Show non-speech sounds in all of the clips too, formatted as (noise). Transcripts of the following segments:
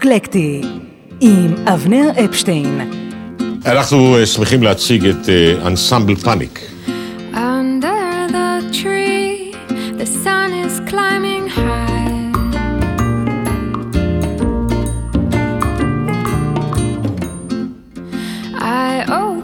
רוקלקטי עם אבנר אפשטיין. אנחנו אה, שמחים להציג את אנסמבל פאניק. טוב,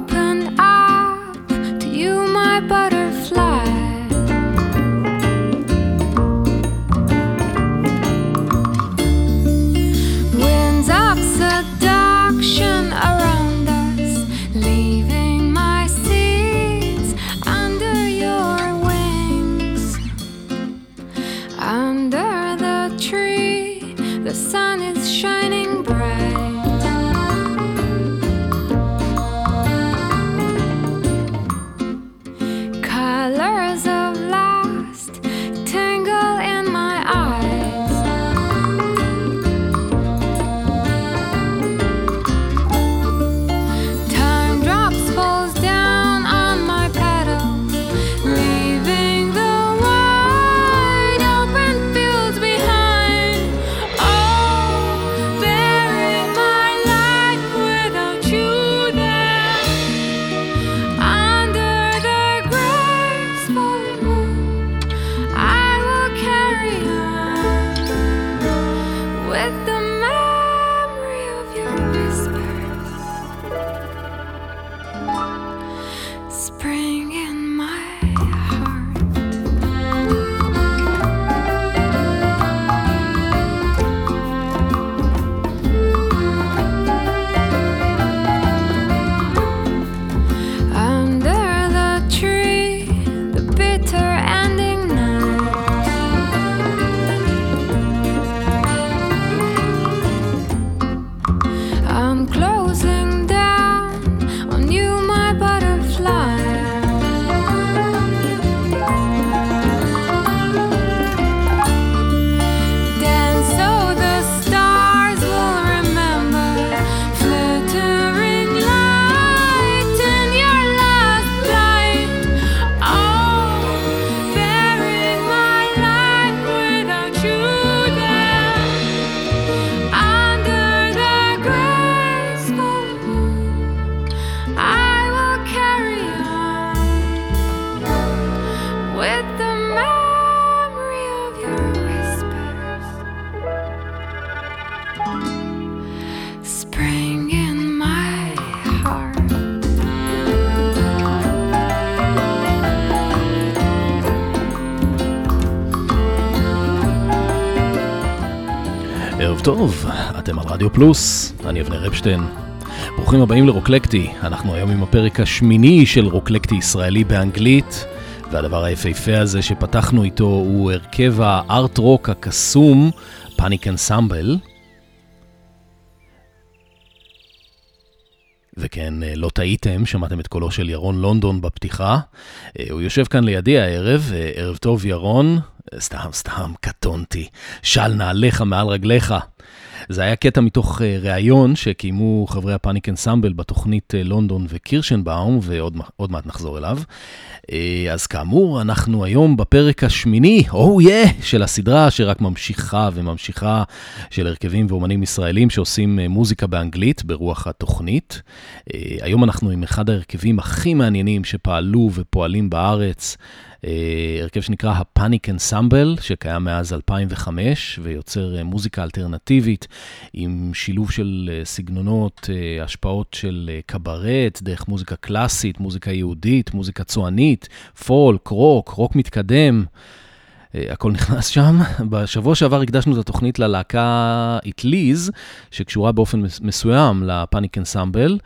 רדיו פלוס, אני אבנר אפשטיין. ברוכים הבאים לרוקלקטי, אנחנו היום עם הפרק השמיני של רוקלקטי ישראלי באנגלית, והדבר היפהפה הזה שפתחנו איתו הוא הרכב הארט רוק הקסום, פאניק אנסמבל. וכן, אה, לא טעיתם, שמעתם את קולו של ירון לונדון בפתיחה. אה, הוא יושב כאן לידי הערב, אה, ערב טוב ירון. סתם, סתם, קטונתי. של נעליך מעל רגליך. זה היה קטע מתוך uh, ראיון שקיימו חברי הפאניק אנסמבל בתוכנית uh, לונדון וקירשנבאום, ועוד מעט נחזור אליו. Uh, אז כאמור, אנחנו היום בפרק השמיני, או oh יא, yeah, של הסדרה שרק ממשיכה וממשיכה של הרכבים ואומנים ישראלים שעושים מוזיקה באנגלית ברוח התוכנית. היום אנחנו עם אחד ההרכבים הכי מעניינים שפעלו ופועלים בארץ. אה, הרכב שנקרא הפאניק אנסמבל, שקיים מאז 2005 ויוצר אה, מוזיקה אלטרנטיבית עם שילוב של אה, סגנונות, השפעות של קברט, דרך מוזיקה קלאסית, מוזיקה יהודית, מוזיקה צוענית, פולק, רוק, רוק מתקדם. הכל נכנס שם. (laughs) בשבוע שעבר הקדשנו את התוכנית ללהקה איטליז, שקשורה באופן מסוים לפאניק אנסמבל.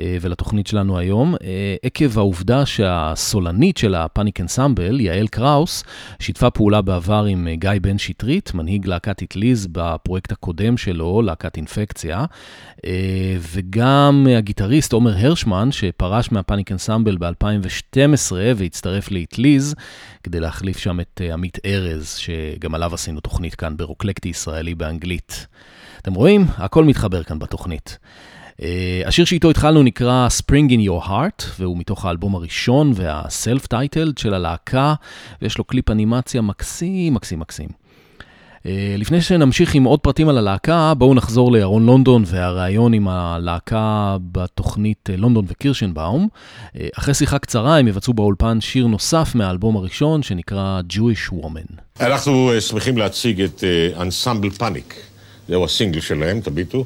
אה, ולתוכנית שלנו היום, אה, עקב העובדה שהסולנית של הפאניק אנסמבל, יעל קראוס, שיתפה פעולה בעבר עם אה, גיא בן שטרית, מנהיג להקת איטליז בפרויקט הקודם שלו, להקת אינפקציה, וגם הגיטריסט עומר הרשמן, שפרש מהפאניק אנסמבל ב-2012 והצטרף לאיטליז, כדי להחליף שם את עמית ארז, שגם עליו עשינו תוכנית כאן ברוקלקטי ישראלי באנגלית. אתם רואים? הכל מתחבר כאן בתוכנית. אה, השיר שאיתו התחלנו נקרא Spring in Your Heart, והוא מתוך האלבום הראשון titled של הלהקה, ויש לו קליפ אנימציה מקסים, מקסים, מקסים. אה, לפני שנמשיך עם עוד פרטים על הלהקה, בואו נחזור לירון לונדון והריאיון עם הלהקה בתוכנית אה, לונדון וקירשנבאום. אה, אחרי שיחה קצרה הם יבצעו באולפן שיר נוסף מהאלבום הראשון שנקרא Jewish Woman. אנחנו שמחים להציג את אנסמבל פאניק. זהו הסינגל שלהם, תביטו.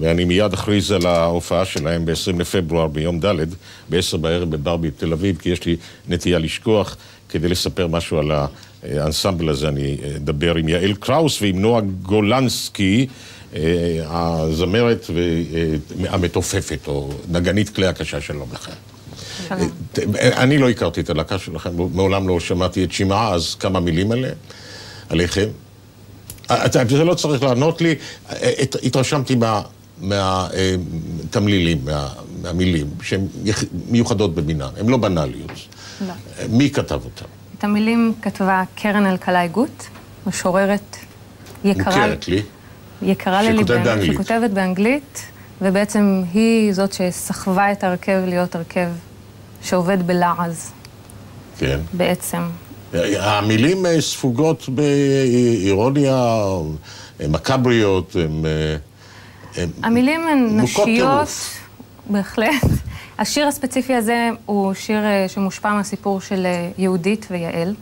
ואני מיד אכריז על ההופעה שלהם ב-20 לפברואר ביום ד' ב-10 בערב בברבי תל אביב, כי יש לי נטייה לשכוח כדי לספר משהו על האנסמבל הזה. אני אדבר עם יעל קראוס ועם נועה גולנסקי, אה, הזמרת המתופפת, או נגנית כלי הקשה, שלום לכם. אה, אני לא הכרתי את הלהקה שלכם, מעולם לא שמעתי את שמעה, אז כמה מילים עליכם. אה, זה לא צריך לענות לי, התרשמתי מה... מהתמלילים, מה, מהמילים, שהן מיוחדות במינן, הן לא בנאליות. לא. מי כתב אותן? את המילים כתבה קרן אלקלעי גוט, משוררת יקרה... מוכרת לי. יקרה לליבנו, באנגלית. שכותבת באנגלית, ובעצם היא זאת שסחבה את ההרכב להיות הרכב שעובד בלעז. כן. בעצם. המילים אה, ספוגות באירוניה, מקבריות, הן... המילים הן נשיות, בהחלט. השיר הספציפי הזה הוא שיר אה, שמושפע מהסיפור של אה, יהודית ויעל.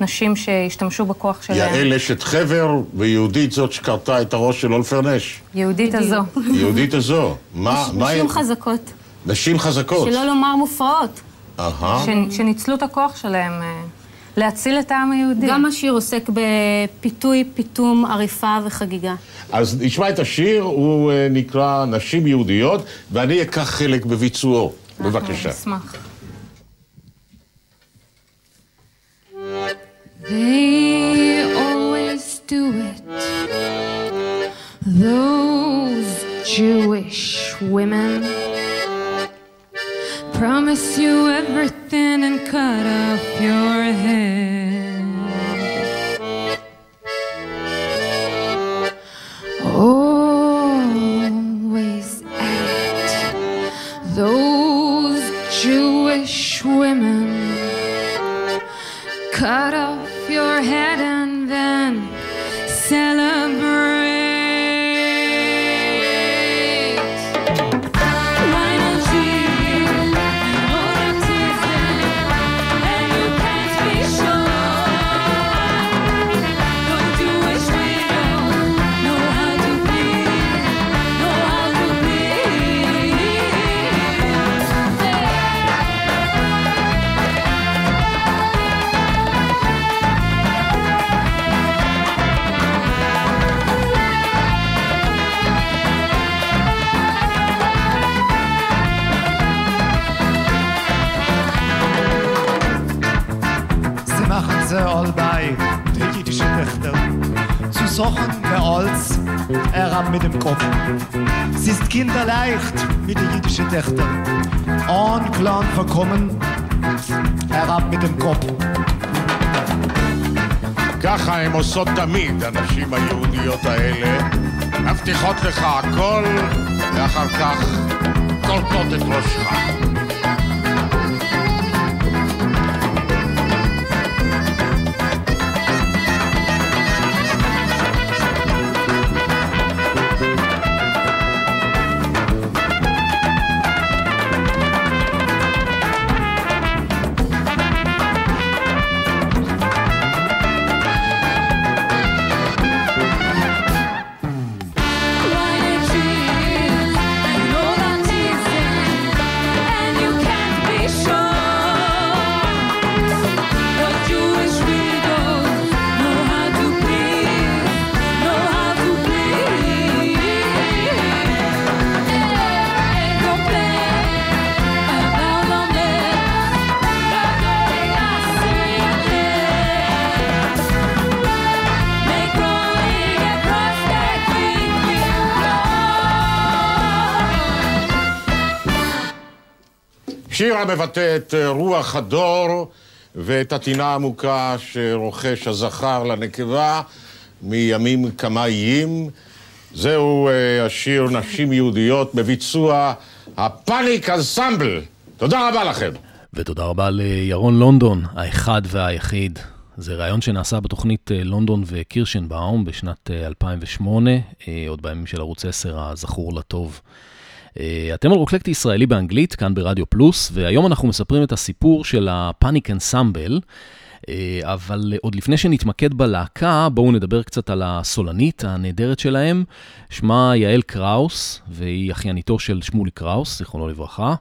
נשים שהשתמשו בכוח שלהם. יעל אשת חבר, ויהודית זאת שקרתה את הראש של אולפר נש. יהודית הזו. יהודית הזו. מה... נשים חזקות. נשים חזקות. שלא לומר מופרעות. אהה. שניצלו את הכוח שלהם. להציל את העם היהודי. גם השיר עוסק בפיתוי, פיתום, עריפה וחגיגה. אז נשמע את השיר, הוא אה, נקרא נשים יהודיות, ואני אקח חלק בביצועו. בבקשה. נשמח. They always do it. Those Jewish women promise you everything and cut off your head. Always at it. Those Jewish women cut off your head and then celebrate. Es ist kinderleicht mit der jüdischen Töchter. Ein Clan verkommen, herab mit dem Kopf. ככה הן עושות תמיד, הנשים היהודיות האלה. מבטיחות לך הכל, ואחר כך קולטות את ראשך. שיר המבטא את אה, רוח הדור ואת הטינה העמוקה שרוכש הזכר לנקבה מימים כמה איים. זהו uh, השיר נשים יהודיות בביצוע הפאניק אנסמבל. תודה רבה לכם. ותודה רבה לירון לונדון, האחד והיחיד. זה ראיון שנעשה בתוכנית לונדון וקירשנבאום בשנת 2008, עוד בימים של ערוץ 10 הזכור לטוב. אתם על רוקלקטי ישראלי באנגלית, כאן ברדיו פלוס, והיום אנחנו מספרים את הסיפור של הפאניק אנסמבל. אה, אבל עוד לפני שנתמקד בלהקה, בואו נדבר קצת על הסולנית הנהדרת שלהם. שמה יעל קראוס, והיא אחייניתו של שמולי קראוס, זיכרונו לברכה.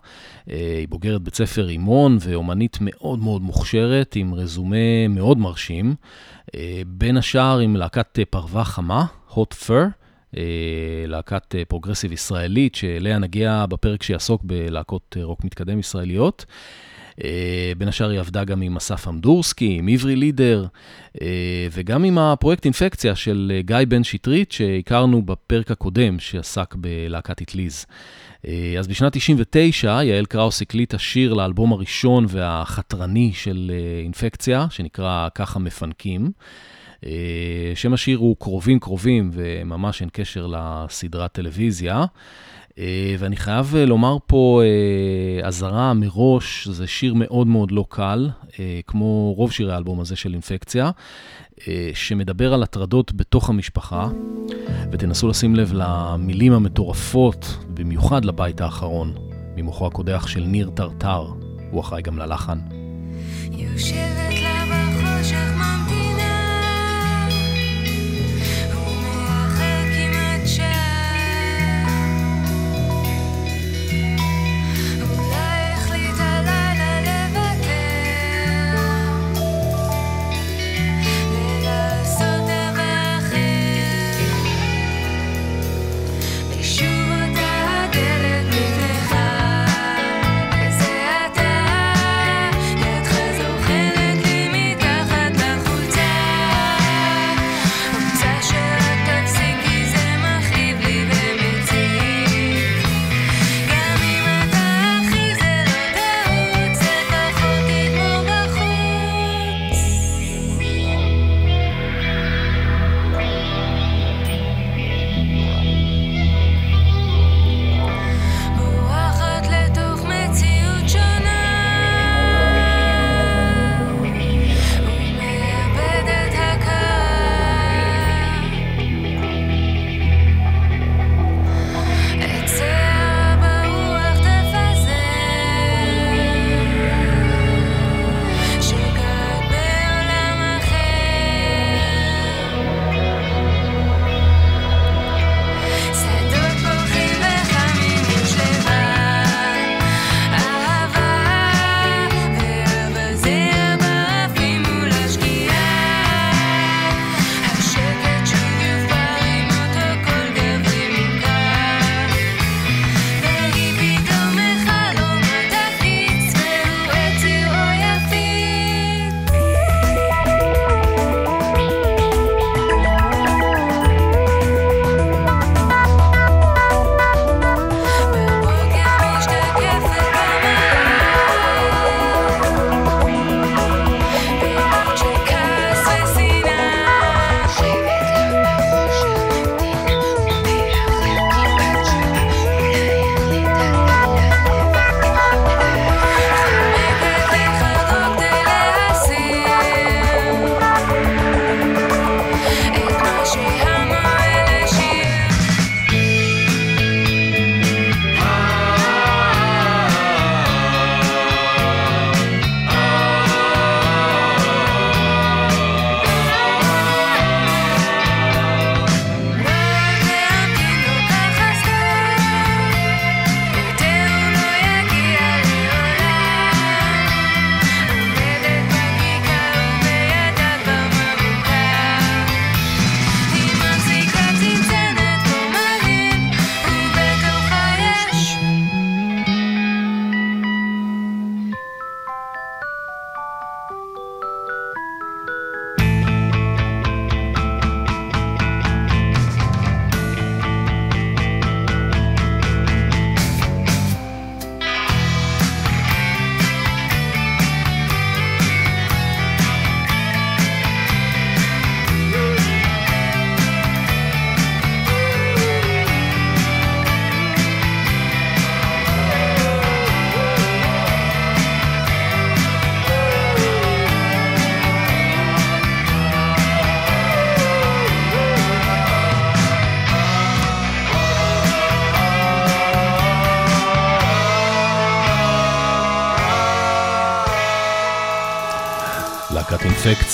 אה, היא בוגרת בית ספר רימון ואומנית מאוד מאוד מוכשרת, עם רזומה מאוד מרשים. אה, בין השאר עם להקת פרווה חמה, hot fur. להקת פרוגרסיב ישראלית, שאליה נגיע בפרק שיעסוק בלהקות רוק מתקדם ישראליות. אה, בין השאר היא עבדה גם עם אסף אמדורסקי, עם עברי לידר, אה, וגם עם הפרויקט אינפקציה של אה, גיא בן שטרית, שהכרנו בפרק הקודם שעסק בלהקת אטליז. אז בשנת 99 יעל קראוס הקליטה שיר לאלבום הראשון והחתרני של אינפקציה, שנקרא ככה מפנקים. שם השיר הוא קרובים קרובים וממש אין קשר לסדרת טלוויזיה. אה, ואני חייב אה, לומר פה אה, אזהרה מראש, זה שיר מאוד מאוד לא קל, כמו רוב שירי האלבום הזה של אינפקציה, שמדבר על הטרדות בתוך המשפחה, ותנסו לשים לב למילים המטורפות, במיוחד לבית האחרון, ממוחו הקודח של ניר טרטר, הוא אחראי גם ללחן. יושבת לה בחושך להקת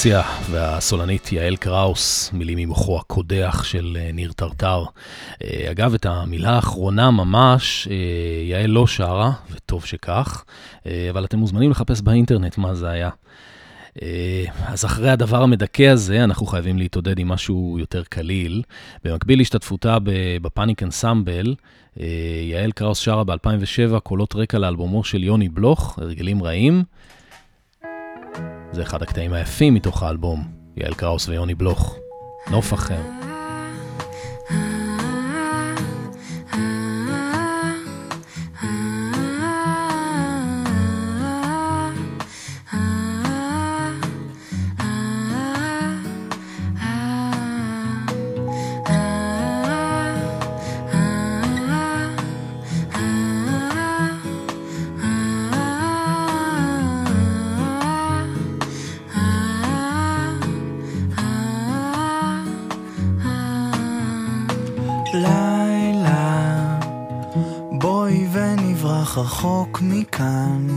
אינפקציה והסולנית יעל קראוס, מילים ממוחו הקודח של אה, ניר טרטר. אה, אגב, את המילה האחרונה ממש, אה, יעל לא שרה, וטוב שכך, אבל אתם מוזמנים לחפש באינטרנט מה זה היה. אז אחרי הדבר המדכא הזה, אנחנו חייבים להתעודד עם משהו יותר קליל. במקביל להשתתפותה בפאניק אנסמבל, יעל קראוס שרה ב-2007 קולות רקע לאלבומו של יוני בלוך, הרגלים רעים. זה אחד הקטעים היפים מתוך האלבום, יעל קראוס ויוני בלוך. נוף אחר. רחוק מכאן,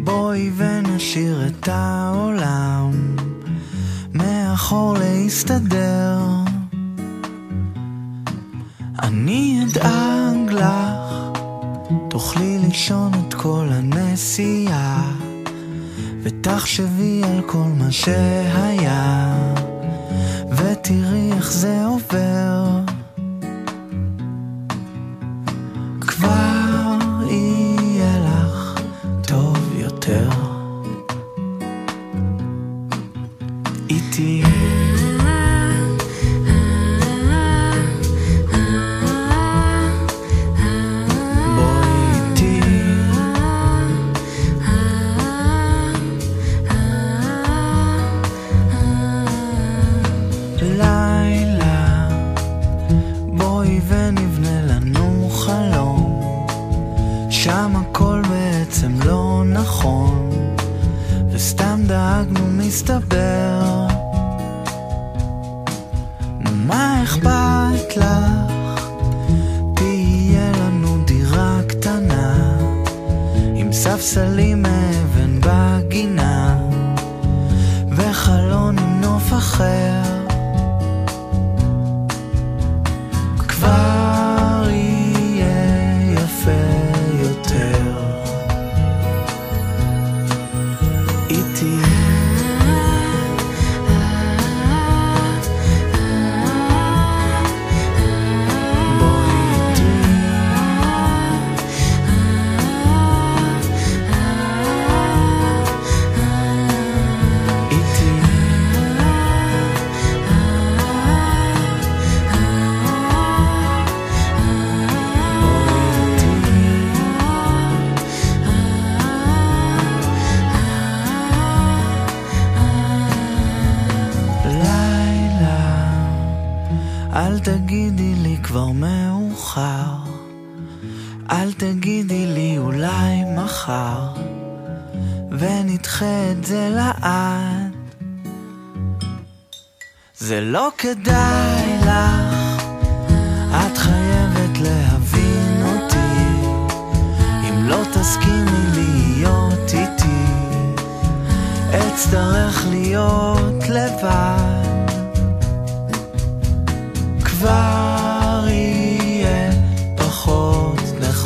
בואי ונשאיר את העולם מאחור להסתדר. אני אדאג לך, תוכלי לישון את כל הנסיעה, ותחשבי על כל מה שהיה, כדאי לך, את חייבת להבין אותי, אם לא תסכימי להיות איתי, אצטרך להיות לבד. כבר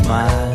más.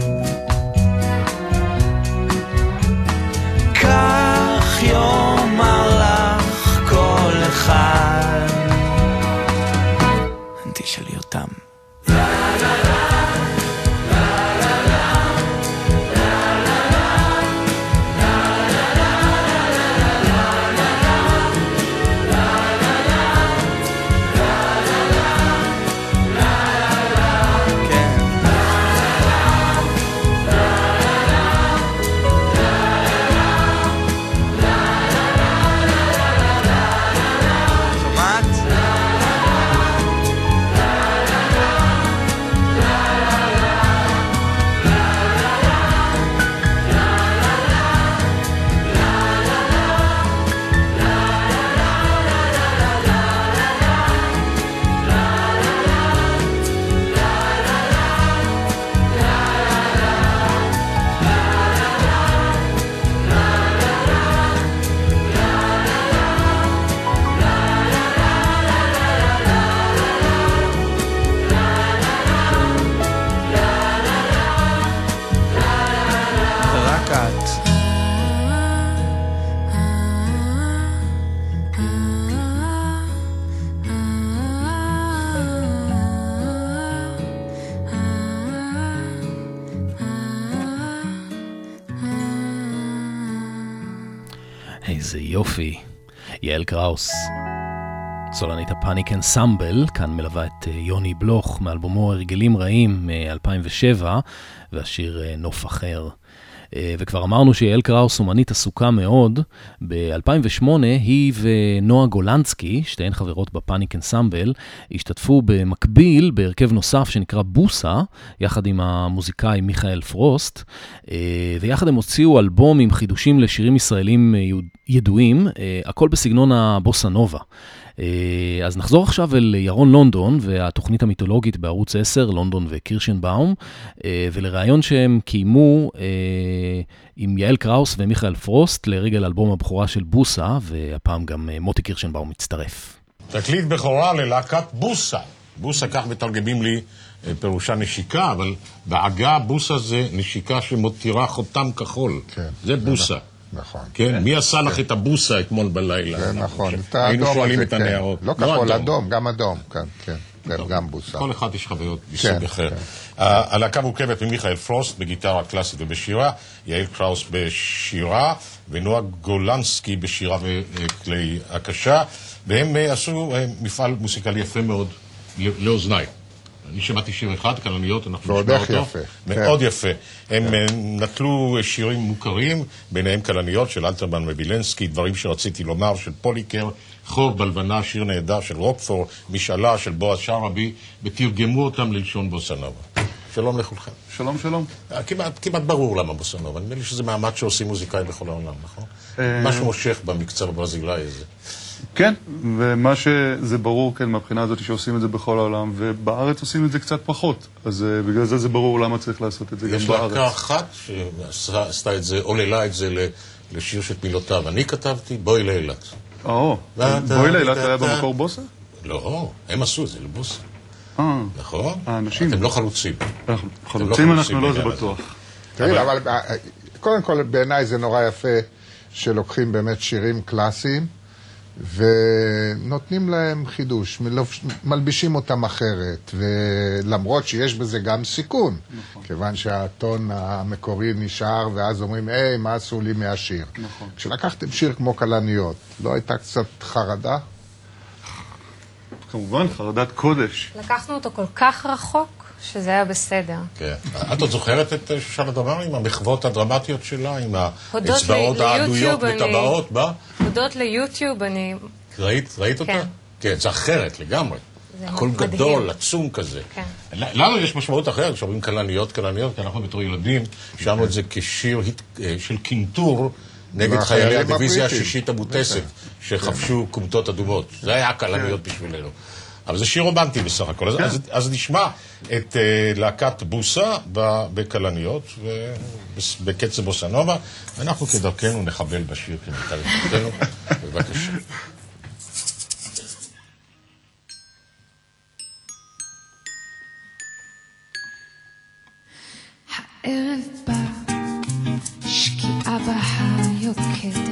יופי. יעל קראוס. סולנית הפאניק אנסמבל, כאן מלווה את אה, יוני בלוך מאלבומו הרגלים רעים מ-2007, והשיר אה, נוף אחר. אה, וכבר אמרנו שיעל קראוס אומנית עסוקה מאוד. ב-2008 היא ונועה גולנסקי, שתיהן חברות בפאניק אנסמבל, השתתפו במקביל בהרכב נוסף שנקרא בוסה, יחד עם המוזיקאי מיכאל פרוסט, ויחד הם הוציאו אלבום עם חידושים לשירים ישראלים ידועים, הכל בסגנון הבוסה נובה. אה, אז נחזור עכשיו אל ירון לונדון והתוכנית המיתולוגית בערוץ 10, לונדון וקירשנבאום, אה, ולראיון שהם קיימו אה, עם יעל קראוס ומיכאל פרוסט לרגל אלבום הבכורה של בוסה, והפעם גם מוטי קירשנבאום מצטרף. תקליט בכורה ללהקת בוסה. בוסה, כך מתרגמים לי פירושה נשיקה, אבל בעגה בוסה זה נשיקה שמותירה חותם כחול. כן. זה בוסה. נכון. כן, כן, מי עשה לך כן. את הבוסה אתמול בלילה? כן, נכון. היינו שואלים את הנערות. לא כחול, אדום, גם אדום, כן, כן. גם בוסה. כל אחד יש חוויות מסוג אחר. הלהקה מורכבת ממיכאל פרוסט בגיטרה קלאסית ובשירה, יעל קראוס בשירה, ונועה גולנסקי בשירה וכלי הקשה, והם אה, עשו אה, מפעל מוסיקלי יפה מאוד לאוזניי. אני שמעתי שיר אחד, כלניות, אנחנו נשמע אותו. ועוד איך יפה. מאוד כן. יפה. הם כן. נטלו שירים מוכרים, ביניהם כלניות של אלתרמן ובילנסקי, דברים שרציתי לומר, של פוליקר, חור בלבנה, שיר נהדר של רוקפור, משאלה של בועז שרעבי, ותרגמו אותם ללשון בוסנובה. שלום לכולכם. שלום, שלום. אה, כמעט, כמעט ברור למה בוסנובה. נדמה לי שזה מאמץ שעושים מוזיקאים בכל העולם, נכון? אה, משהו מושך במקצר הברזילאי הזה. כן, ומה שזה ברור, כן, מהבחינה הזאת שעושים את זה בכל העולם, ובארץ עושים את זה קצת פחות. אז uh, בגלל זה זה ברור למה צריך לעשות את זה גם בארץ. יש להקה אחת שעשתה את זה, עוללה את זה לשיר שאת מילותיו. אני כתבתי, בואי לאילת. או, בואי לאילת היה במקור בוסה? לא, הם עשו את זה לבוסה. אה. נכון? האנשים. אתם לא חלוצים. חלוצים אנחנו לא, זה בטוח. תראי, אבל אה, קודם כל בעיניי זה נורא יפה שלוקחים באמת שירים קלאסיים. ונותנים להם חידוש, מלבישים אותם אחרת, ולמרות שיש בזה גם סיכון, נכון. כיוון שהטון המקורי נשאר, ואז אומרים, היי, מה עשו לי מהשיר? נכון. כשלקחתם שיר כמו כלניות, לא הייתה קצת חרדה? כמובן, חרדת קודש. לקחנו אותו כל כך רחוק, שזה היה בסדר. כן. את עוד זוכרת את שושנה דמארי עם המחוות הדרמטיות שלה, עם האצבעות העדויות וטבעות בה? הודות ליוטיוב אני... ראית, ראית אותה? כן. כן, זה אחרת לגמרי. הכל גדול, עצום כזה. כן. לנו יש משמעות אחרת כשאומרים כלניות, כלניות, כי אנחנו בתור ילדים שמענו את זה כשיר אה, של קינטור נגד חיילי הדיוויזיה השישית המוטסת, שחבשו כומתות אדומות. זה היה כלניות בשבילנו. אבל זה שיר רומנטי בסך הכל. אז, אז, אז נשמע את uh, להקת בוסה בכלניות, בקצב בוסנובה, ואנחנו כדרכנו נחבל בשיר כמיטב יכולתנו. (laughs) בבקשה. הערב בא, שקיעה בהר יוקדת,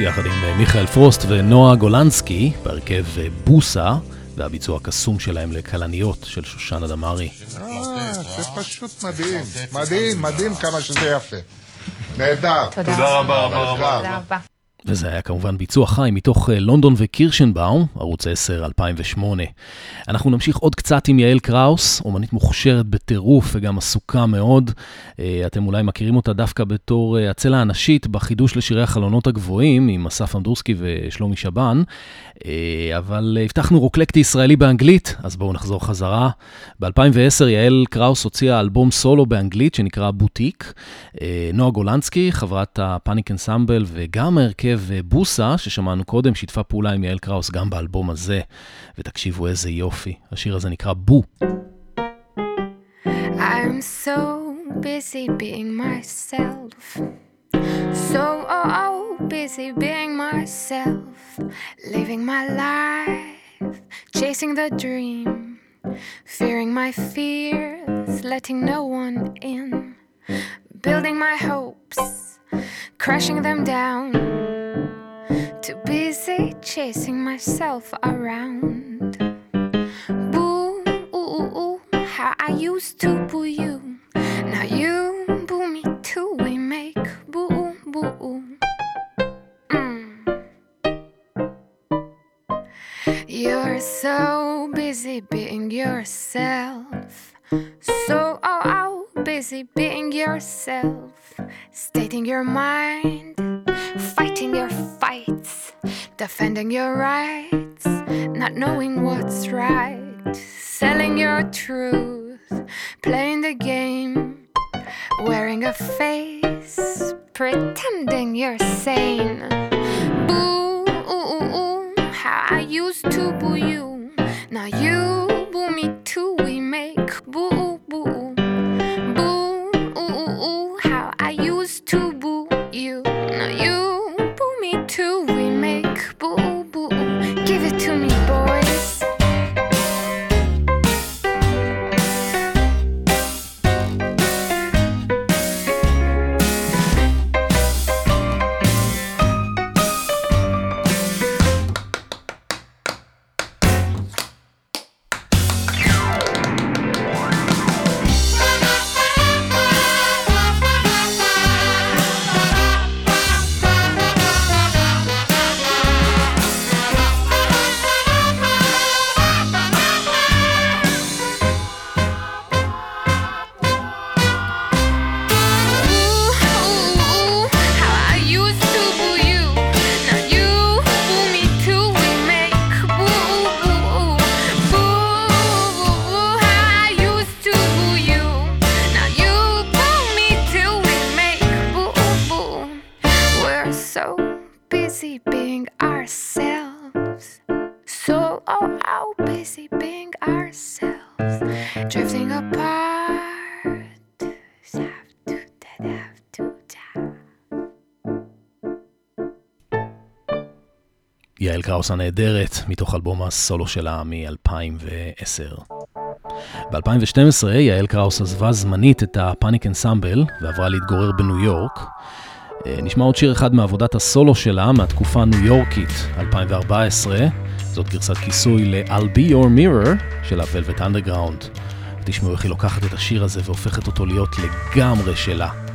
יחד עם מיכאל פרוסט ונועה גולנסקי, בהרכב בוסה, והביצוע הקסום שלהם לכלניות של שושנה דמארי. אה, זה פשוט מדהים, מדהים, מדהים כמה שזה יפה. נהדר. תודה רבה רבה. וזה היה כמובן ביצוע חי מתוך אה, לונדון וקירשנבאום, ערוץ 10, 2008. אנחנו נמשיך עוד קצת עם יעל קראוס, אומנית מוכשרת בטירוף וגם עסוקה מאוד. אה, אתם אולי מכירים אותה דווקא בתור אה, הצלע הנשית בחידוש לשירי החלונות הגבוהים עם אסף אמדורסקי ושלומי שבן. אבל הבטחנו רוקלקטי ישראלי באנגלית, אז בואו נחזור חזרה. ב-2010 יעל קראוס הוציאה אלבום סולו באנגלית שנקרא בוטיק. נועה גולנסקי, חברת הפאניק אנסמבל וגם ההרכב הרכב בוסה, ששמענו קודם, שיתפה פעולה עם יעל קראוס גם באלבום הזה, ותקשיבו איזה יופי. השיר הזה נקרא בו. I'm so busy being myself. So oh, oh, busy being myself. Living my life, chasing the dream. Fearing my fears, letting no one in. Building my hopes, crashing them down. Too busy chasing myself around. How I used to boo you. Now you boo me too. We make boo, boo. Mm. You're so busy being yourself. So oh, oh, busy being yourself. Stating your mind, fighting your fights, defending your rights, not knowing what's right, selling your truth, playing the game, wearing a face, pretending you're sane. Boo, ooh, ooh, ooh, how I used to boo you. Now you boo me too, we make boo, boo. Boo, יעל קראוס הנהדרת, מתוך אלבום הסולו שלה מ-2010. ב-2012 יעל קראוס עזבה זמנית את הפאניק אנסמבל ועברה להתגורר בניו יורק. אה, נשמע עוד שיר אחד מעבודת הסולו שלה מהתקופה הניו יורקית, 2014. זאת גרסת כיסוי ל-I'll be your mirror של ה-Velvet. תשמעו איך היא לוקחת את השיר הזה והופכת אותו להיות לגמרי שלה.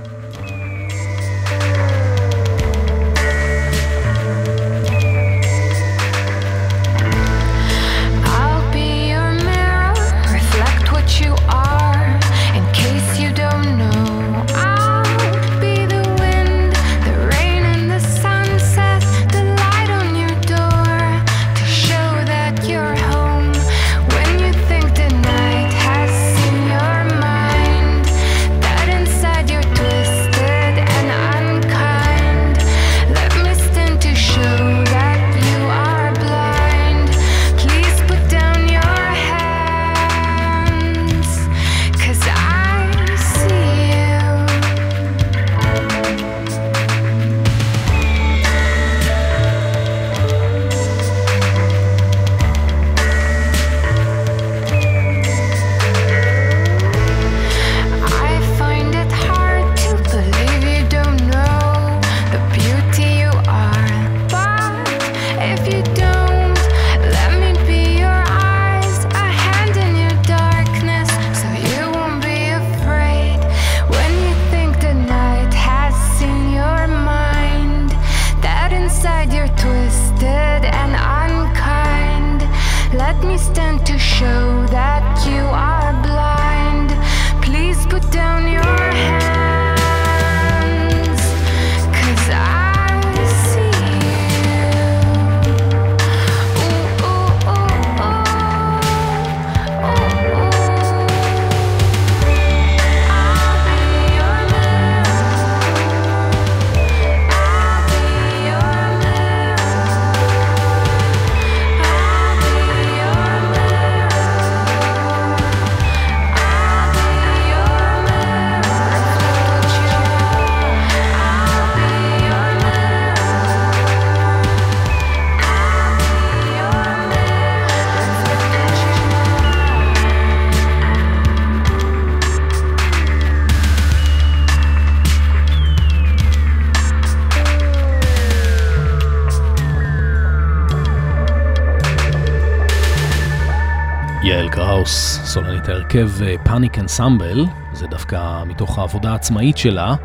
סולנית ההרכב פאניק אנסמבל, זה דווקא מתוך העבודה העצמאית שלה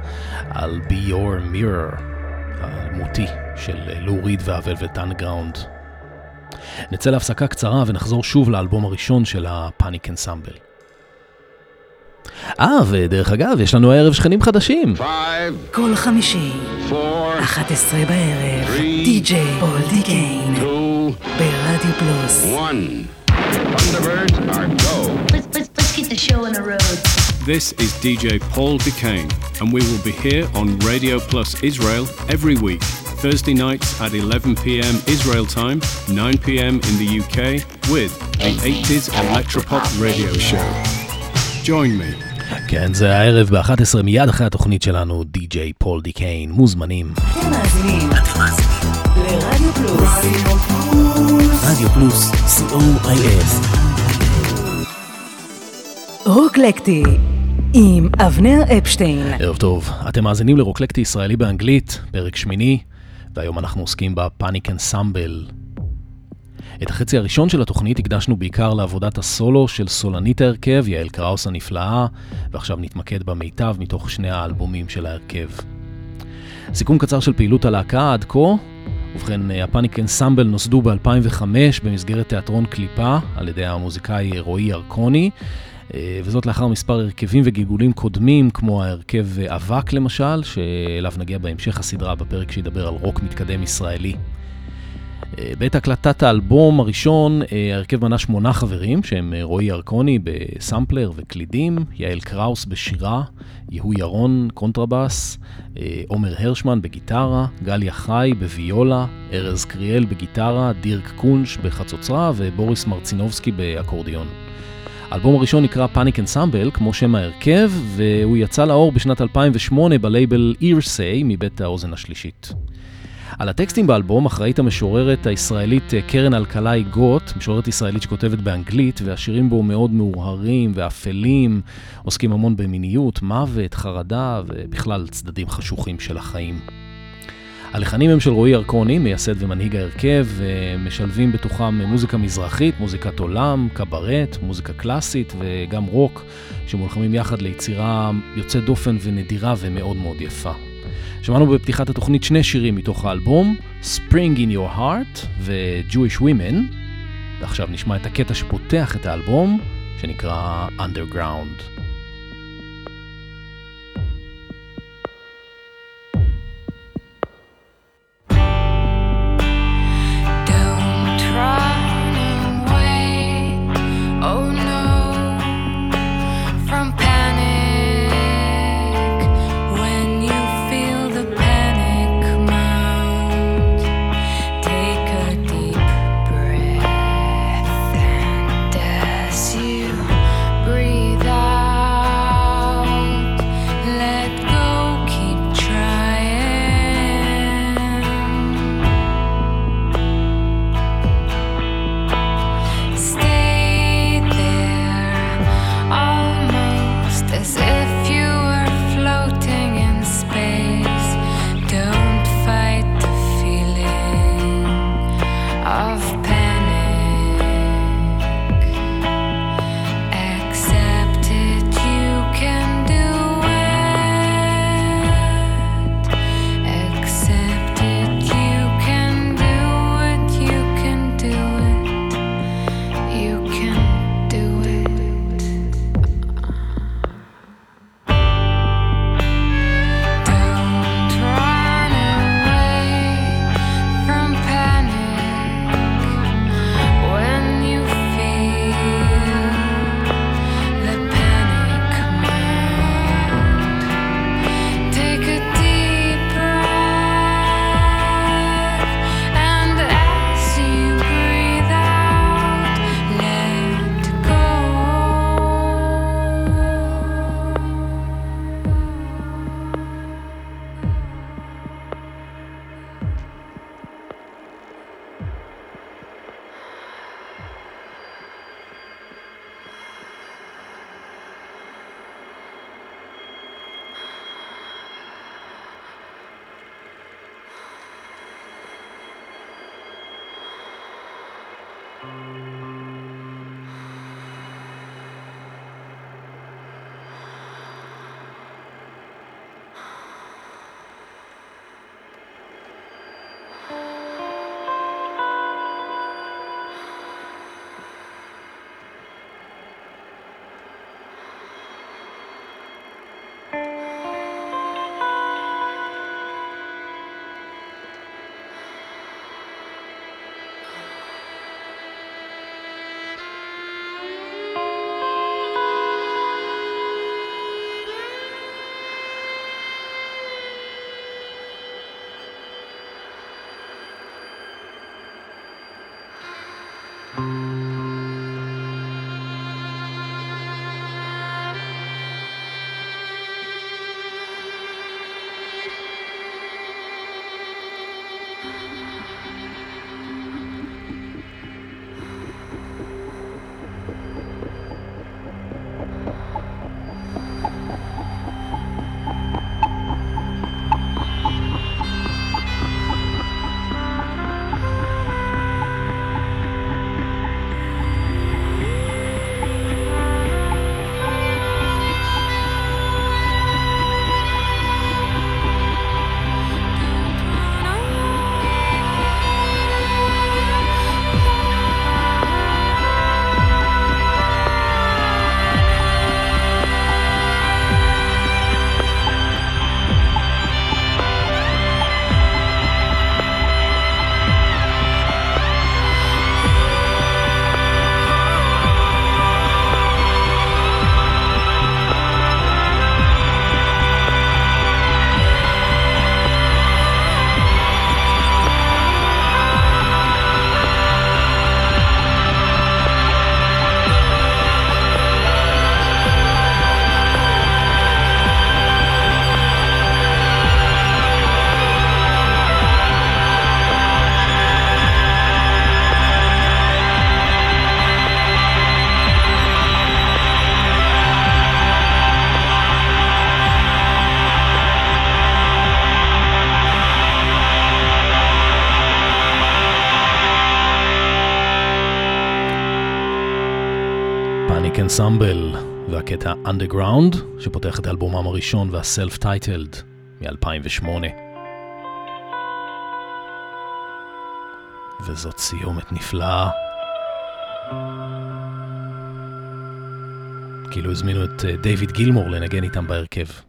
על Be Your Mirror, האלמותי של לו ריד והוולבט אנגראונד. נצא להפסקה קצרה ונחזור שוב לאלבום הראשון של הפאניק אנסמבל. אה, ודרך אגב, יש לנו הערב שכנים חדשים. כל חמישי, 11 בערב, די.ג'יי פול דיקיין, ברדיו פלוס. Thunderbirds are go. Let's, let's, let's get the show on the road. This is DJ Paul Duquesne, and we will be here on Radio Plus Israel every week. Thursday nights at 11 pm Israel time, 9 pm in the UK, with the 80s Electropop radio show. Join me. כן, זה הערב ב-11 מיד אחרי התוכנית שלנו, די.ג'יי פול דיקיין, מוזמנים. אתם מאזינים לרדיו פלוס. רדיו פלוס, co.il. רוקלקטי עם אבנר אפשטיין. ערב טוב, אתם מאזינים לרוקלקטי ישראלי באנגלית, פרק שמיני, והיום אנחנו עוסקים בפאניק אנסמבל. את החצי הראשון של התוכנית הקדשנו בעיקר לעבודת הסולו של סולנית ההרכב, יעל קראוס הנפלאה, ועכשיו נתמקד במיטב מתוך שני האלבומים של ההרכב. סיכום קצר של פעילות הלהקה עד כה, ובכן, הפאניק אנסמבל נוסדו ב-2005 במסגרת תיאטרון קליפה על ידי המוזיקאי רועי ירקוני, וזאת לאחר מספר הרכבים וגלגולים קודמים, כמו ההרכב אבק למשל, שאליו נגיע בהמשך הסדרה בפרק שידבר על רוק מתקדם ישראלי. אה, בעת הקלטת האלבום הראשון, אה, ההרכב מנה שמונה חברים, שהם רועי ירקוני בסמפלר וקלידים, יעל קראוס בשירה, יהוא ירון קונטרבאס, עומר הרשמן בגיטרה, גליה חי בוויולה, ארז קריאל בגיטרה, דירק קונש בחצוצרה ובוריס מרצינובסקי באקורדיון. האלבום הראשון נקרא פאניק אנסמבל, כמו שם ההרכב, והוא יצא לאור בשנת 2008 בלייבל Earsay מבית האוזן השלישית. על הטקסטים באלבום אחראית המשוררת הישראלית קרן אלקלעי גוט, משוררת ישראלית שכותבת באנגלית, והשירים בו מאוד מהורהרים ואפלים, עוסקים המון במיניות, מוות, חרדה ובכלל צדדים חשוכים של החיים. הלחנים הם של רועי ירקוני, מייסד ומנהיג ההרכב, משלבים בתוכם מוזיקה מזרחית, מוזיקת עולם, קברט, מוזיקה קלאסית וגם רוק, שמולחמים יחד ליצירה יוצאת דופן ונדירה ומאוד מאוד יפה. שמענו בפתיחת התוכנית שני שירים מתוך האלבום, Spring in Your Heart ו-Jewish Women, ועכשיו נשמע את הקטע שפותח את האלבום, שנקרא Underground. אנסמבל והקטע Underground, שפותח את האלבומם הראשון והסלף-טייטלד מ-2008. וזאת סיומת נפלאה. כאילו הזמינו את אה, דיוויד גילמור לנגן איתם בהרכב.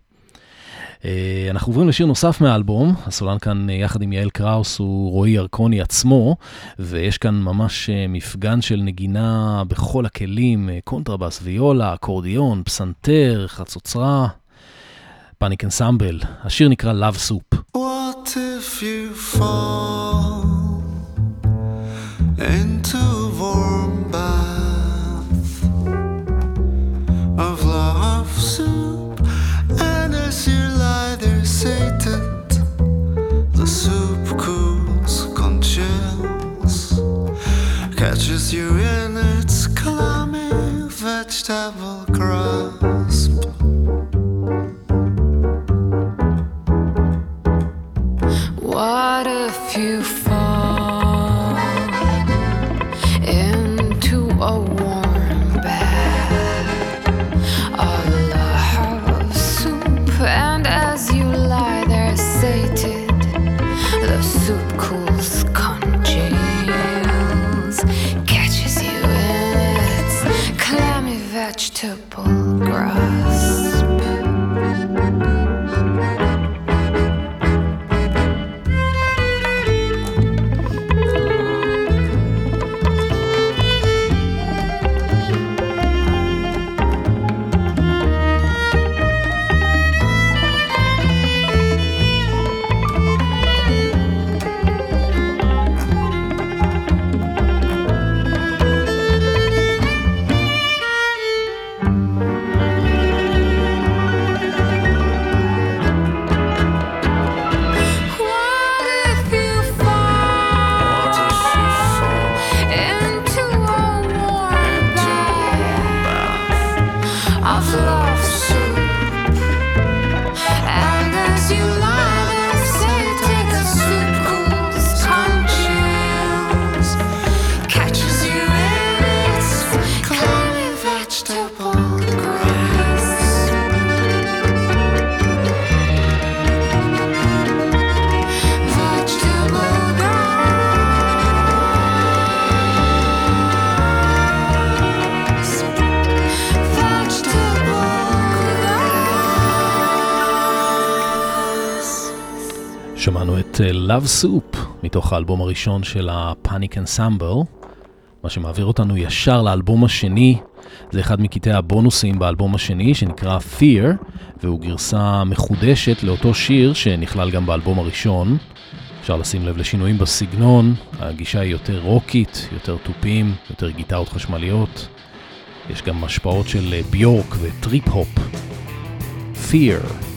אה, אנחנו עוברים לשיר נוסף מהאלבום, הסולן כאן אה, יחד עם יעל קראוס הוא רועי ירקוני עצמו, ויש כאן ממש מפגן של נגינה בכל הכלים, קונטרבאס, ויולה, אקורדיון, פסנתר, חצוצרה, פאניק אנסמבל. השיר נקרא Love Soup. What if you fall into travel Love Soup, מתוך האלבום הראשון של ה-Panic Ensemble, מה שמעביר אותנו ישר לאלבום השני, זה אחד מקטעי הבונוסים באלבום השני, שנקרא Fear, והוא גרסה מחודשת לאותו שיר שנכלל גם באלבום הראשון. אפשר לשים לב לשינויים בסגנון, הגישה היא יותר רוקית, יותר תופים, יותר גיטרות חשמליות. יש גם השפעות של ביורק וטריפ-הופ. Fear.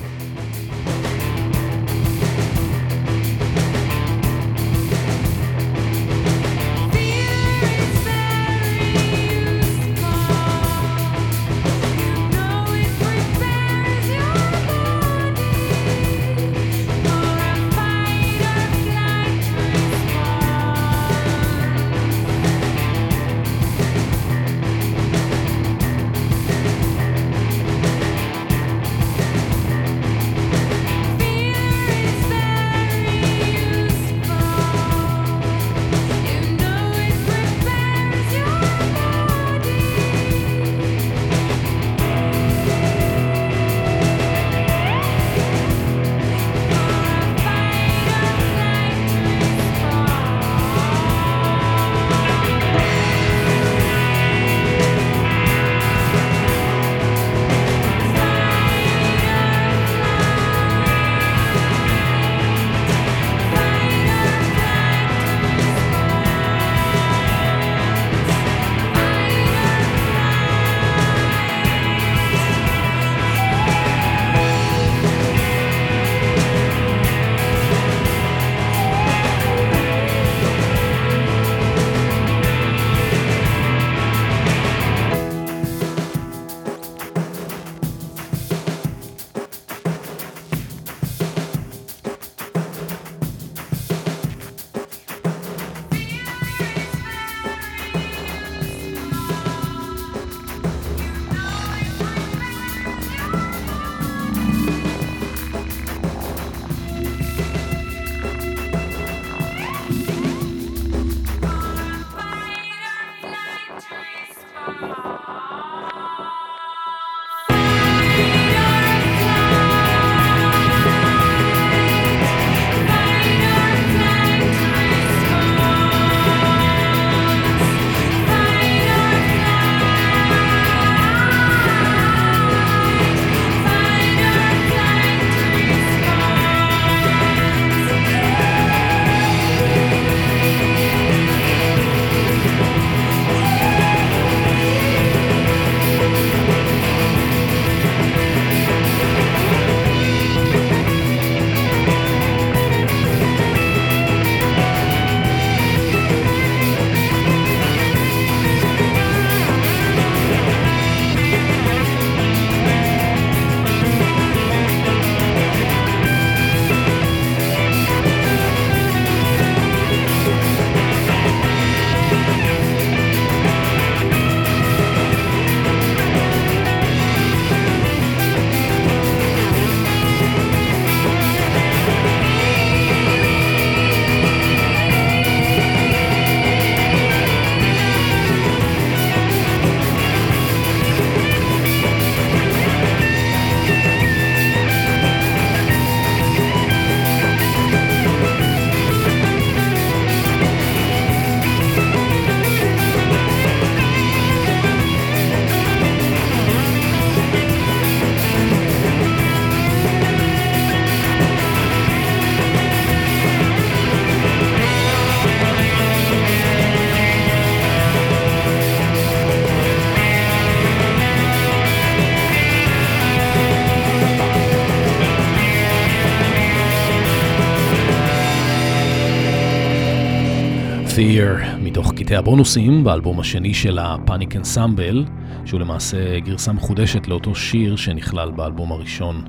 Fear, מתוך קטעי הבונוסים באלבום השני של הפאניק אנסמבל, שהוא למעשה גרסה מחודשת לאותו שיר שנכלל באלבום הראשון.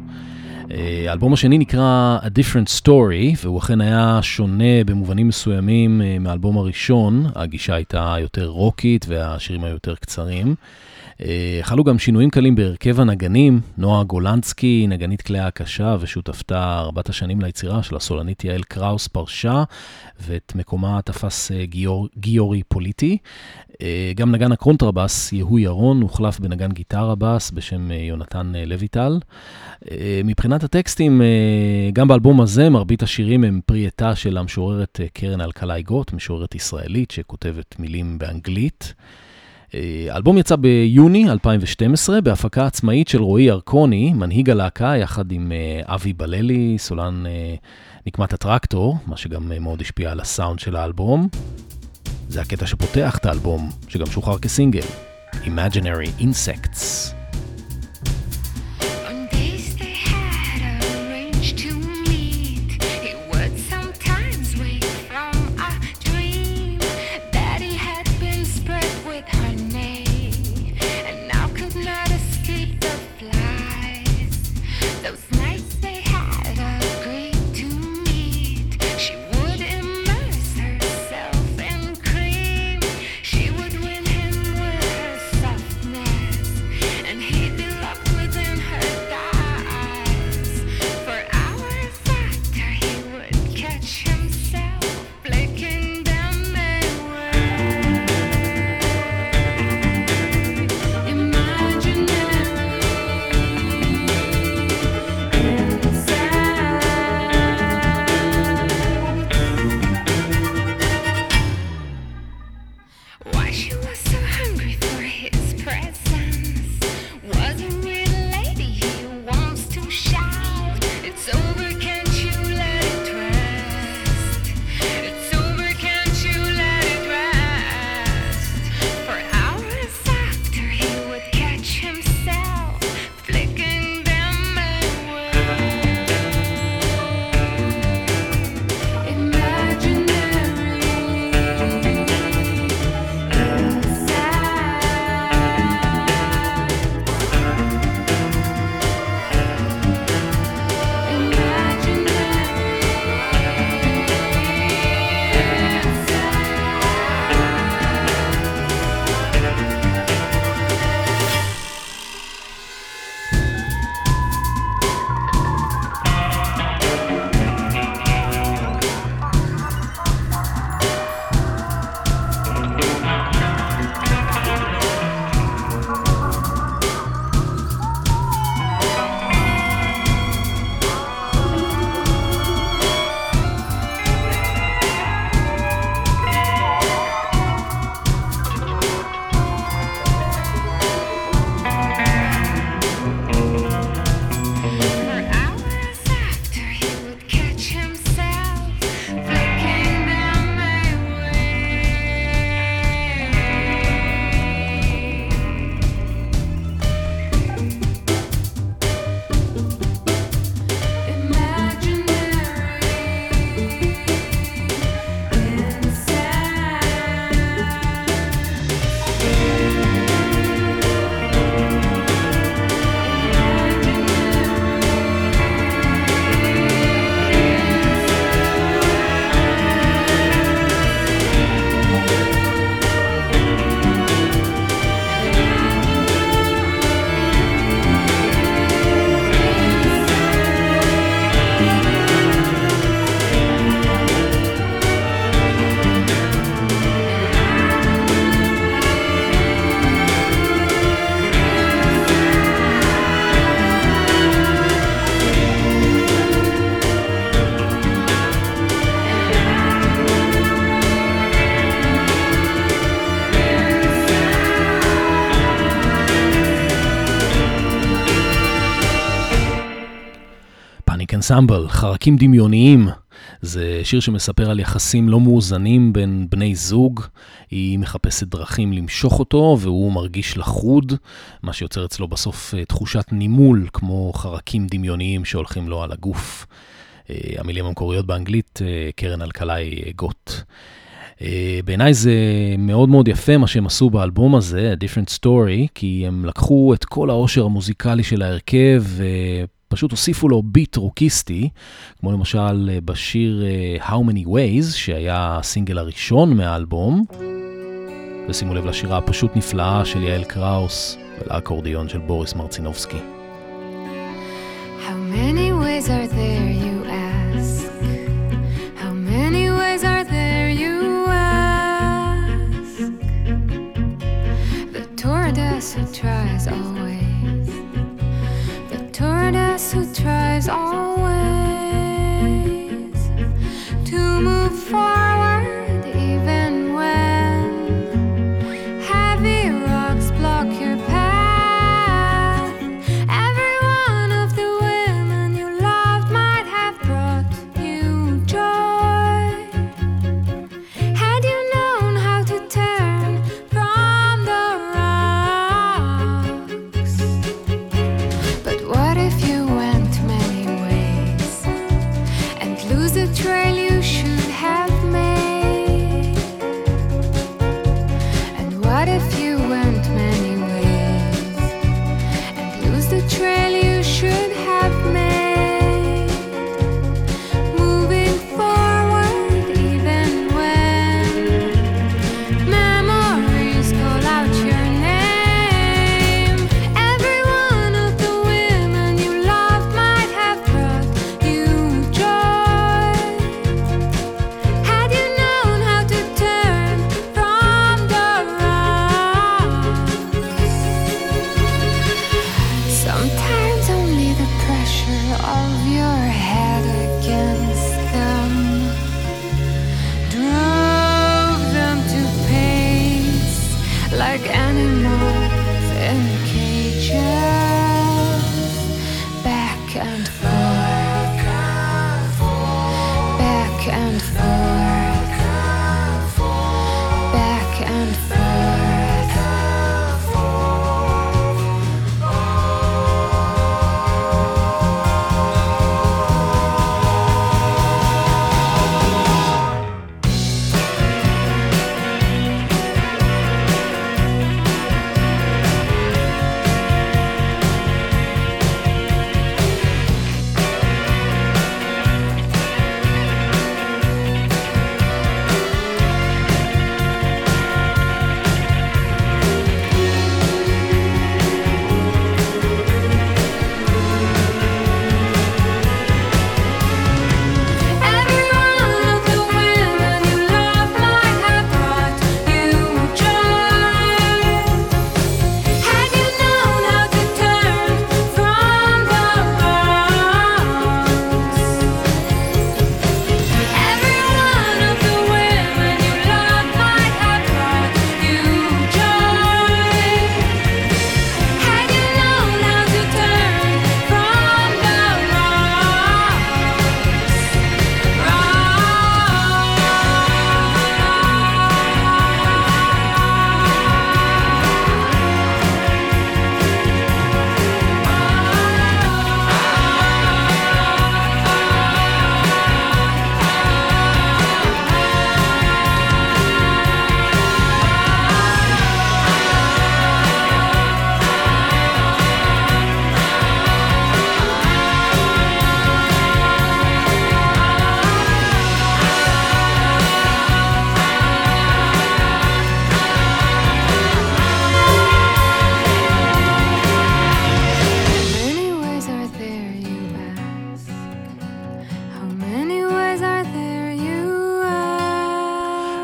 אה, האלבום השני נקרא A Different Story, והוא אכן היה שונה במובנים מסוימים אה, מהאלבום הראשון. הגישה הייתה יותר רוקית והשירים היו יותר קצרים. אה, חלו גם שינויים קלים בהרכב הנגנים, נועה גולנסקי, נגנית כלי ההקשה ושותפתה רבת השנים ליצירה של הסולנית יעל קראוס פרשה, ואת מקומה תפס אה, גיור, גיורי פוליטי. אה, גם נגן הקונטרבס, יהוא ירון, הוחלף בנגן גיטרה בס בשם יונתן לויטל. מבחינת הטקסטים, גם באלבום הזה מרבית השירים הם פרי עטה של המשוררת קרן אלקלעי גוט, משוררת ישראלית שכותבת מילים באנגלית. האלבום יצא ביוני 2012 בהפקה עצמאית של רועי ירקוני, מנהיג הלהקה, יחד עם אה, אבי בללי, סולן אה, נקמת הטרקטור, מה שגם אה, מאוד השפיע על הסאונד של האלבום. זה הקטע שפותח את האלבום, שגם שוחרר כסינגל, Imaginary Insects. אנסמבל, חרקים דמיוניים. זה שיר שמספר על יחסים לא מאוזנים בין בני זוג. היא מחפשת דרכים למשוך אותו, והוא מרגיש לחוד, מה שיוצר אצלו בסוף אה, תחושת נימול, כמו חרקים דמיוניים שהולכים לו על הגוף. אה, המילים המקוריות באנגלית, אה, קרן אלקלעי גוט. בעיניי זה מאוד מאוד יפה מה שהם עשו באלבום הזה, A Different Story, כי הם לקחו את כל העושר המוזיקלי של ההרכב ופשוט הוסיפו לו ביט רוקיסטי, כמו למשל בשיר How Many Ways, שהיה הסינגל הראשון מהאלבום. ושימו לב לשירה הפשוט נפלאה של יעל קראוס ולאקורדיון של בוריס מרצינובסקי. How tries always, the who tries always to move forward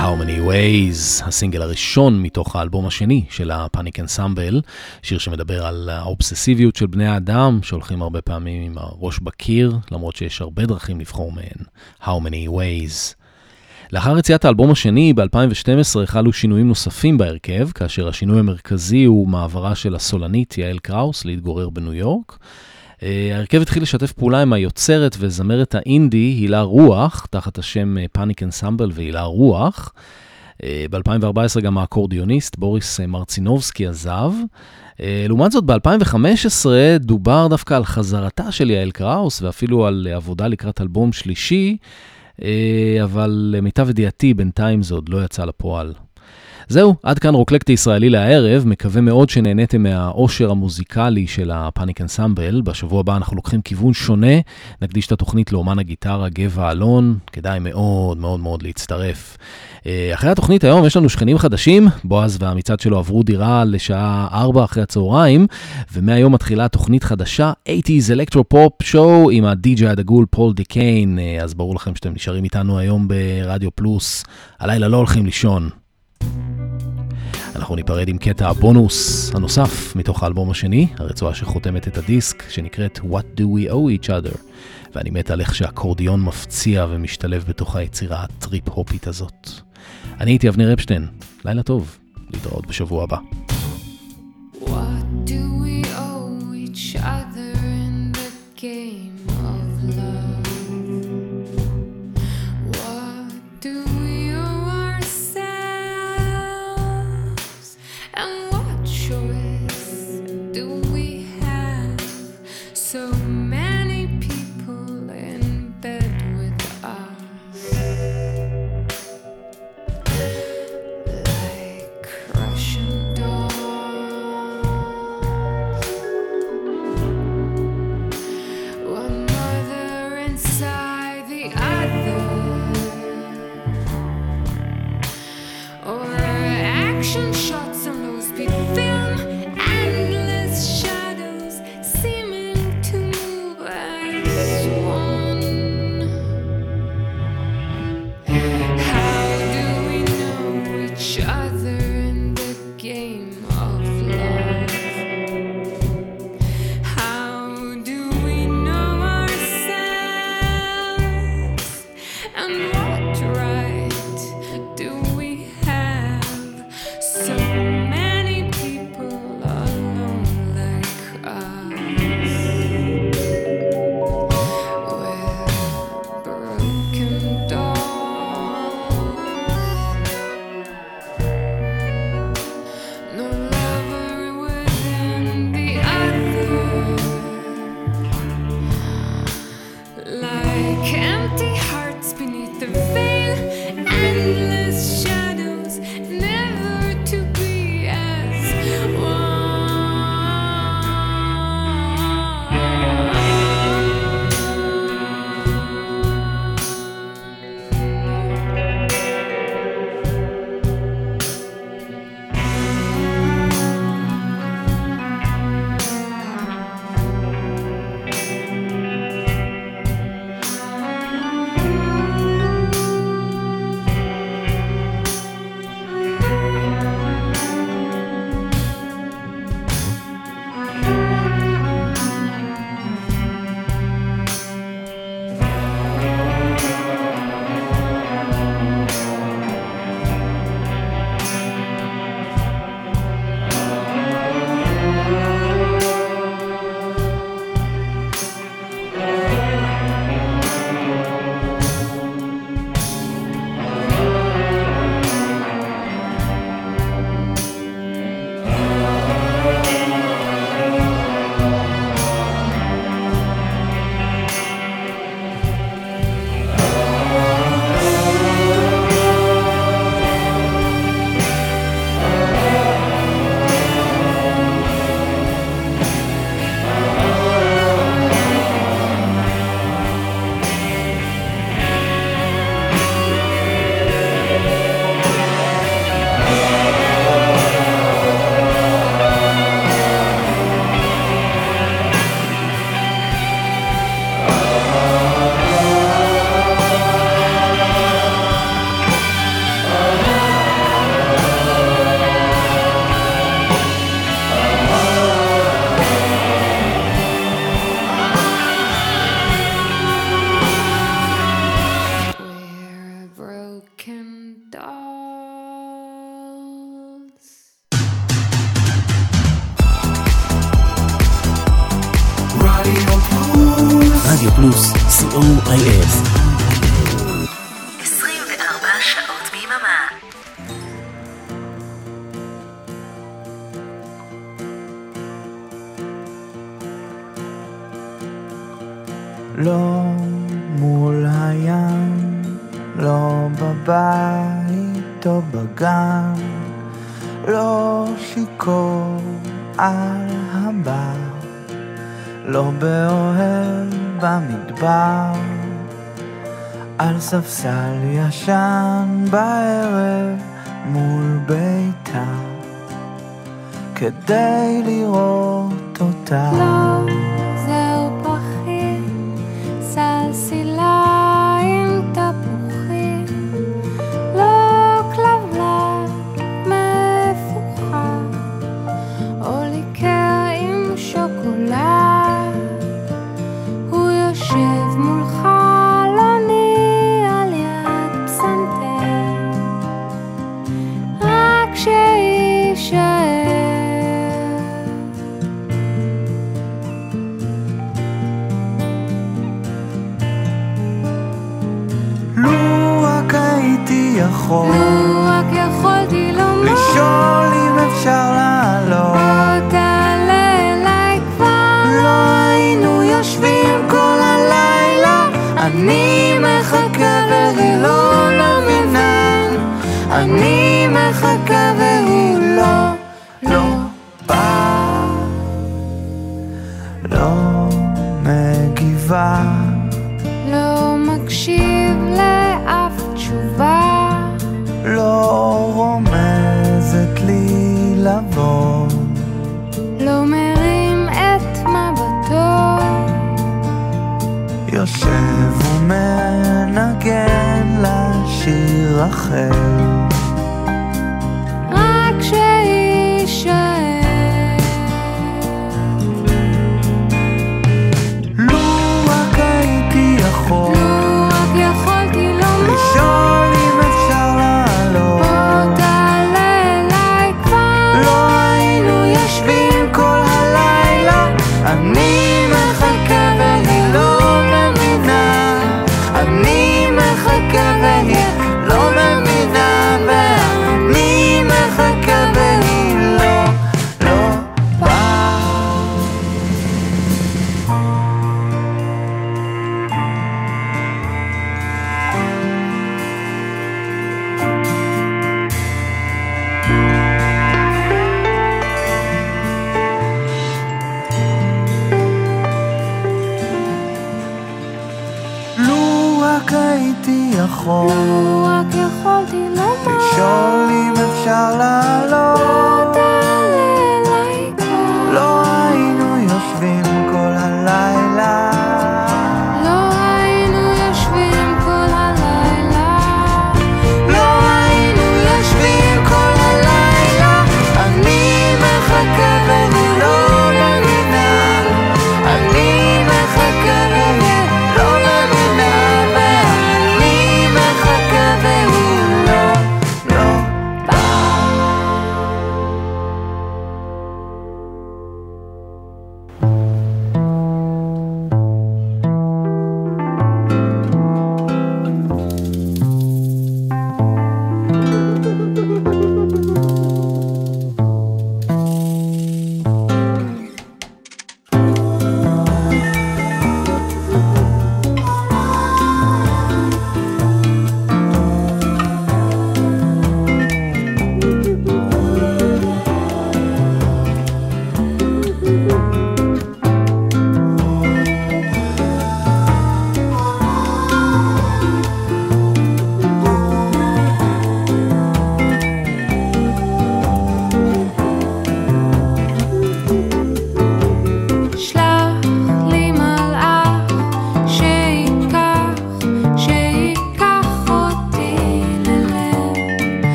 How Many Ways, הסינגל הראשון מתוך האלבום השני של הפאניק אנסמבל, שיר שמדבר על האובססיביות של בני האדם, שהולכים הרבה פעמים עם הראש בקיר, למרות שיש הרבה דרכים לבחור מהן. How Many Ways. לאחר יציאת האלבום השני, ב-2012 החלו שינויים נוספים בהרכב, כאשר השינוי המרכזי הוא מעברה של הסולנית יעל קראוס להתגורר בניו יורק. אה, ההרכב התחיל לשתף פעולה עם היוצרת וזמרת האינדי הילה רוח, תחת השם פאניק אנסמבל והילה רוח. ב-2014 גם האקורדיוניסט בוריס מרצינובסקי עזב. אה, לעומת זאת, ב-2015 דובר דווקא על חזרתה של יעל קראוס ואפילו על עבודה לקראת אלבום שלישי. אבל למיטב ידיעתי בינתיים זה עוד לא יצא לפועל. זהו, עד כאן רוקלקטי ישראלי לערב, מקווה מאוד שנהניתם מהאושר המוזיקלי של הפאניק אנסמבל. בשבוע הבא אנחנו לוקחים כיוון שונה, נקדיש את התוכנית לאומן הגיטרה גבע אלון, כדאי מאוד מאוד מאוד להצטרף. אה, אחרי התוכנית היום יש לנו שכנים חדשים, בועז והמצעד שלו עברו דירה לשעה 4 אחרי הצהריים, ומהיום מתחילה תוכנית חדשה, 80's Electro Pop Show עם הדי-ג'יי הדגול פול דיקיין, אה, אז ברור לכם שאתם נשארים איתנו היום ברדיו פלוס, הלילה לא הולכים לישון. אנחנו ניפרד עם קטע הבונוס הנוסף מתוך האלבום השני, הרצועה שחותמת את הדיסק, שנקראת What Do We Owe Each Other, ואני מת על איך שהאקורדיון מפציע ומשתלב בתוך היצירה הטריפ-הופית הזאת. אני הייתי אבנר אפשטיין, לילה טוב, להתראות בשבוע הבא. What do we owe each other לא מול הים, ספסל ישן בערב מול ביתה, כדי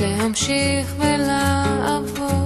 להמשיך ולעבוד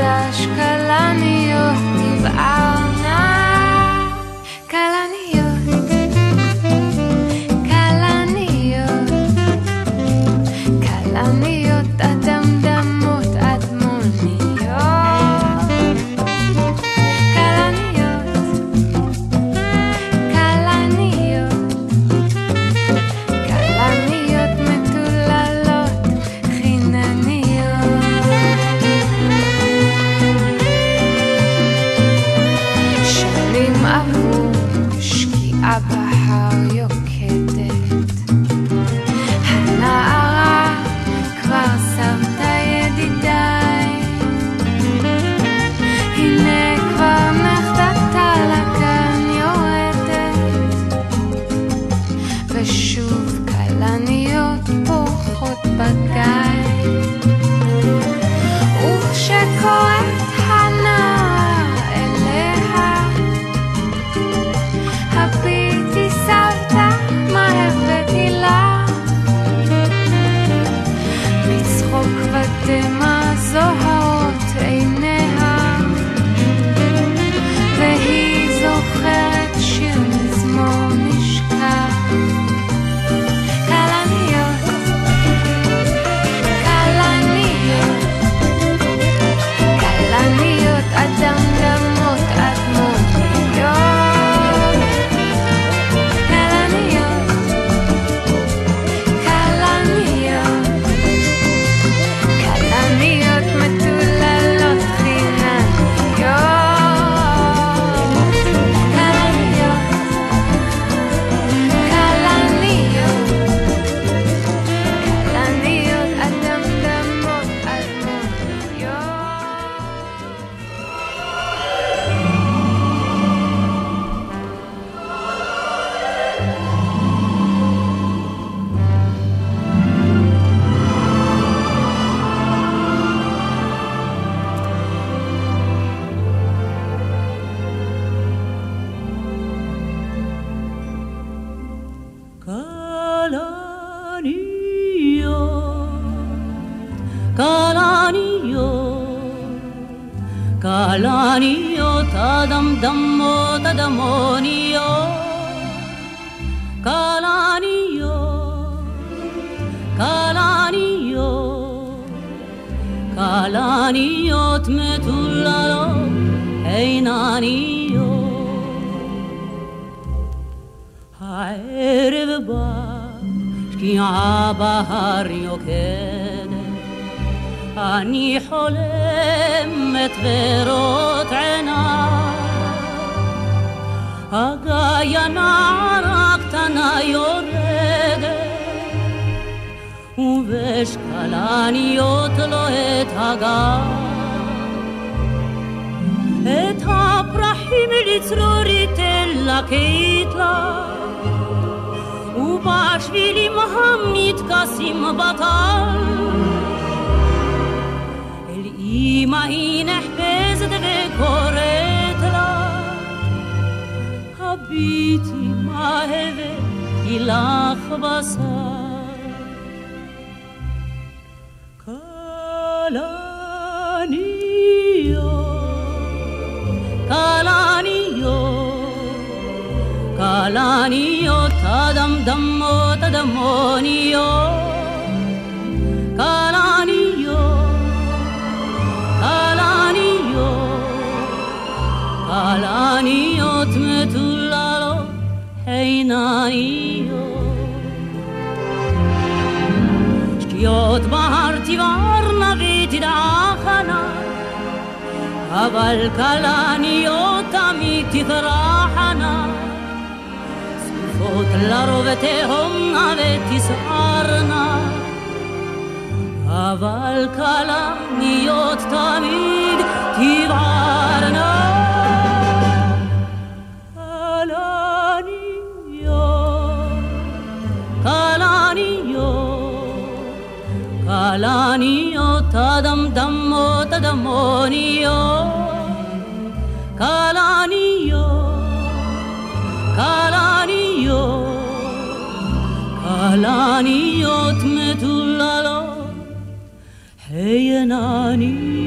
das casas. כלניות, כלניות מטוללות, אינניות. הערב בא, שקיעה בהר יוקדת, אני חולמת ורות עיניי. הגיא הנערה הקטנה יורדת ובשקלניות לו את הגב. את הפרחים לצרורי תן לקטלה, ובשבילים המתכסים בטל. אל אמא היא נחפזת וקוראת לה, הביטי מה הבאתי לך בשר. Kalanio, Tadam Damo, Tadamonio, Kalanio, Kalanio, Kalanio, Tmetulalo, Heinanio. שקיעות בהר תבערנה ותדעכנה אבל כלניות תמיד תברחנה, זקופות לרוב תהומנה ותסערנה, אבל כלניות תמיד תבערנה. כלניות הדמדמות הדמוניות כלניות כלניות כלניות מטוללות היי ענניות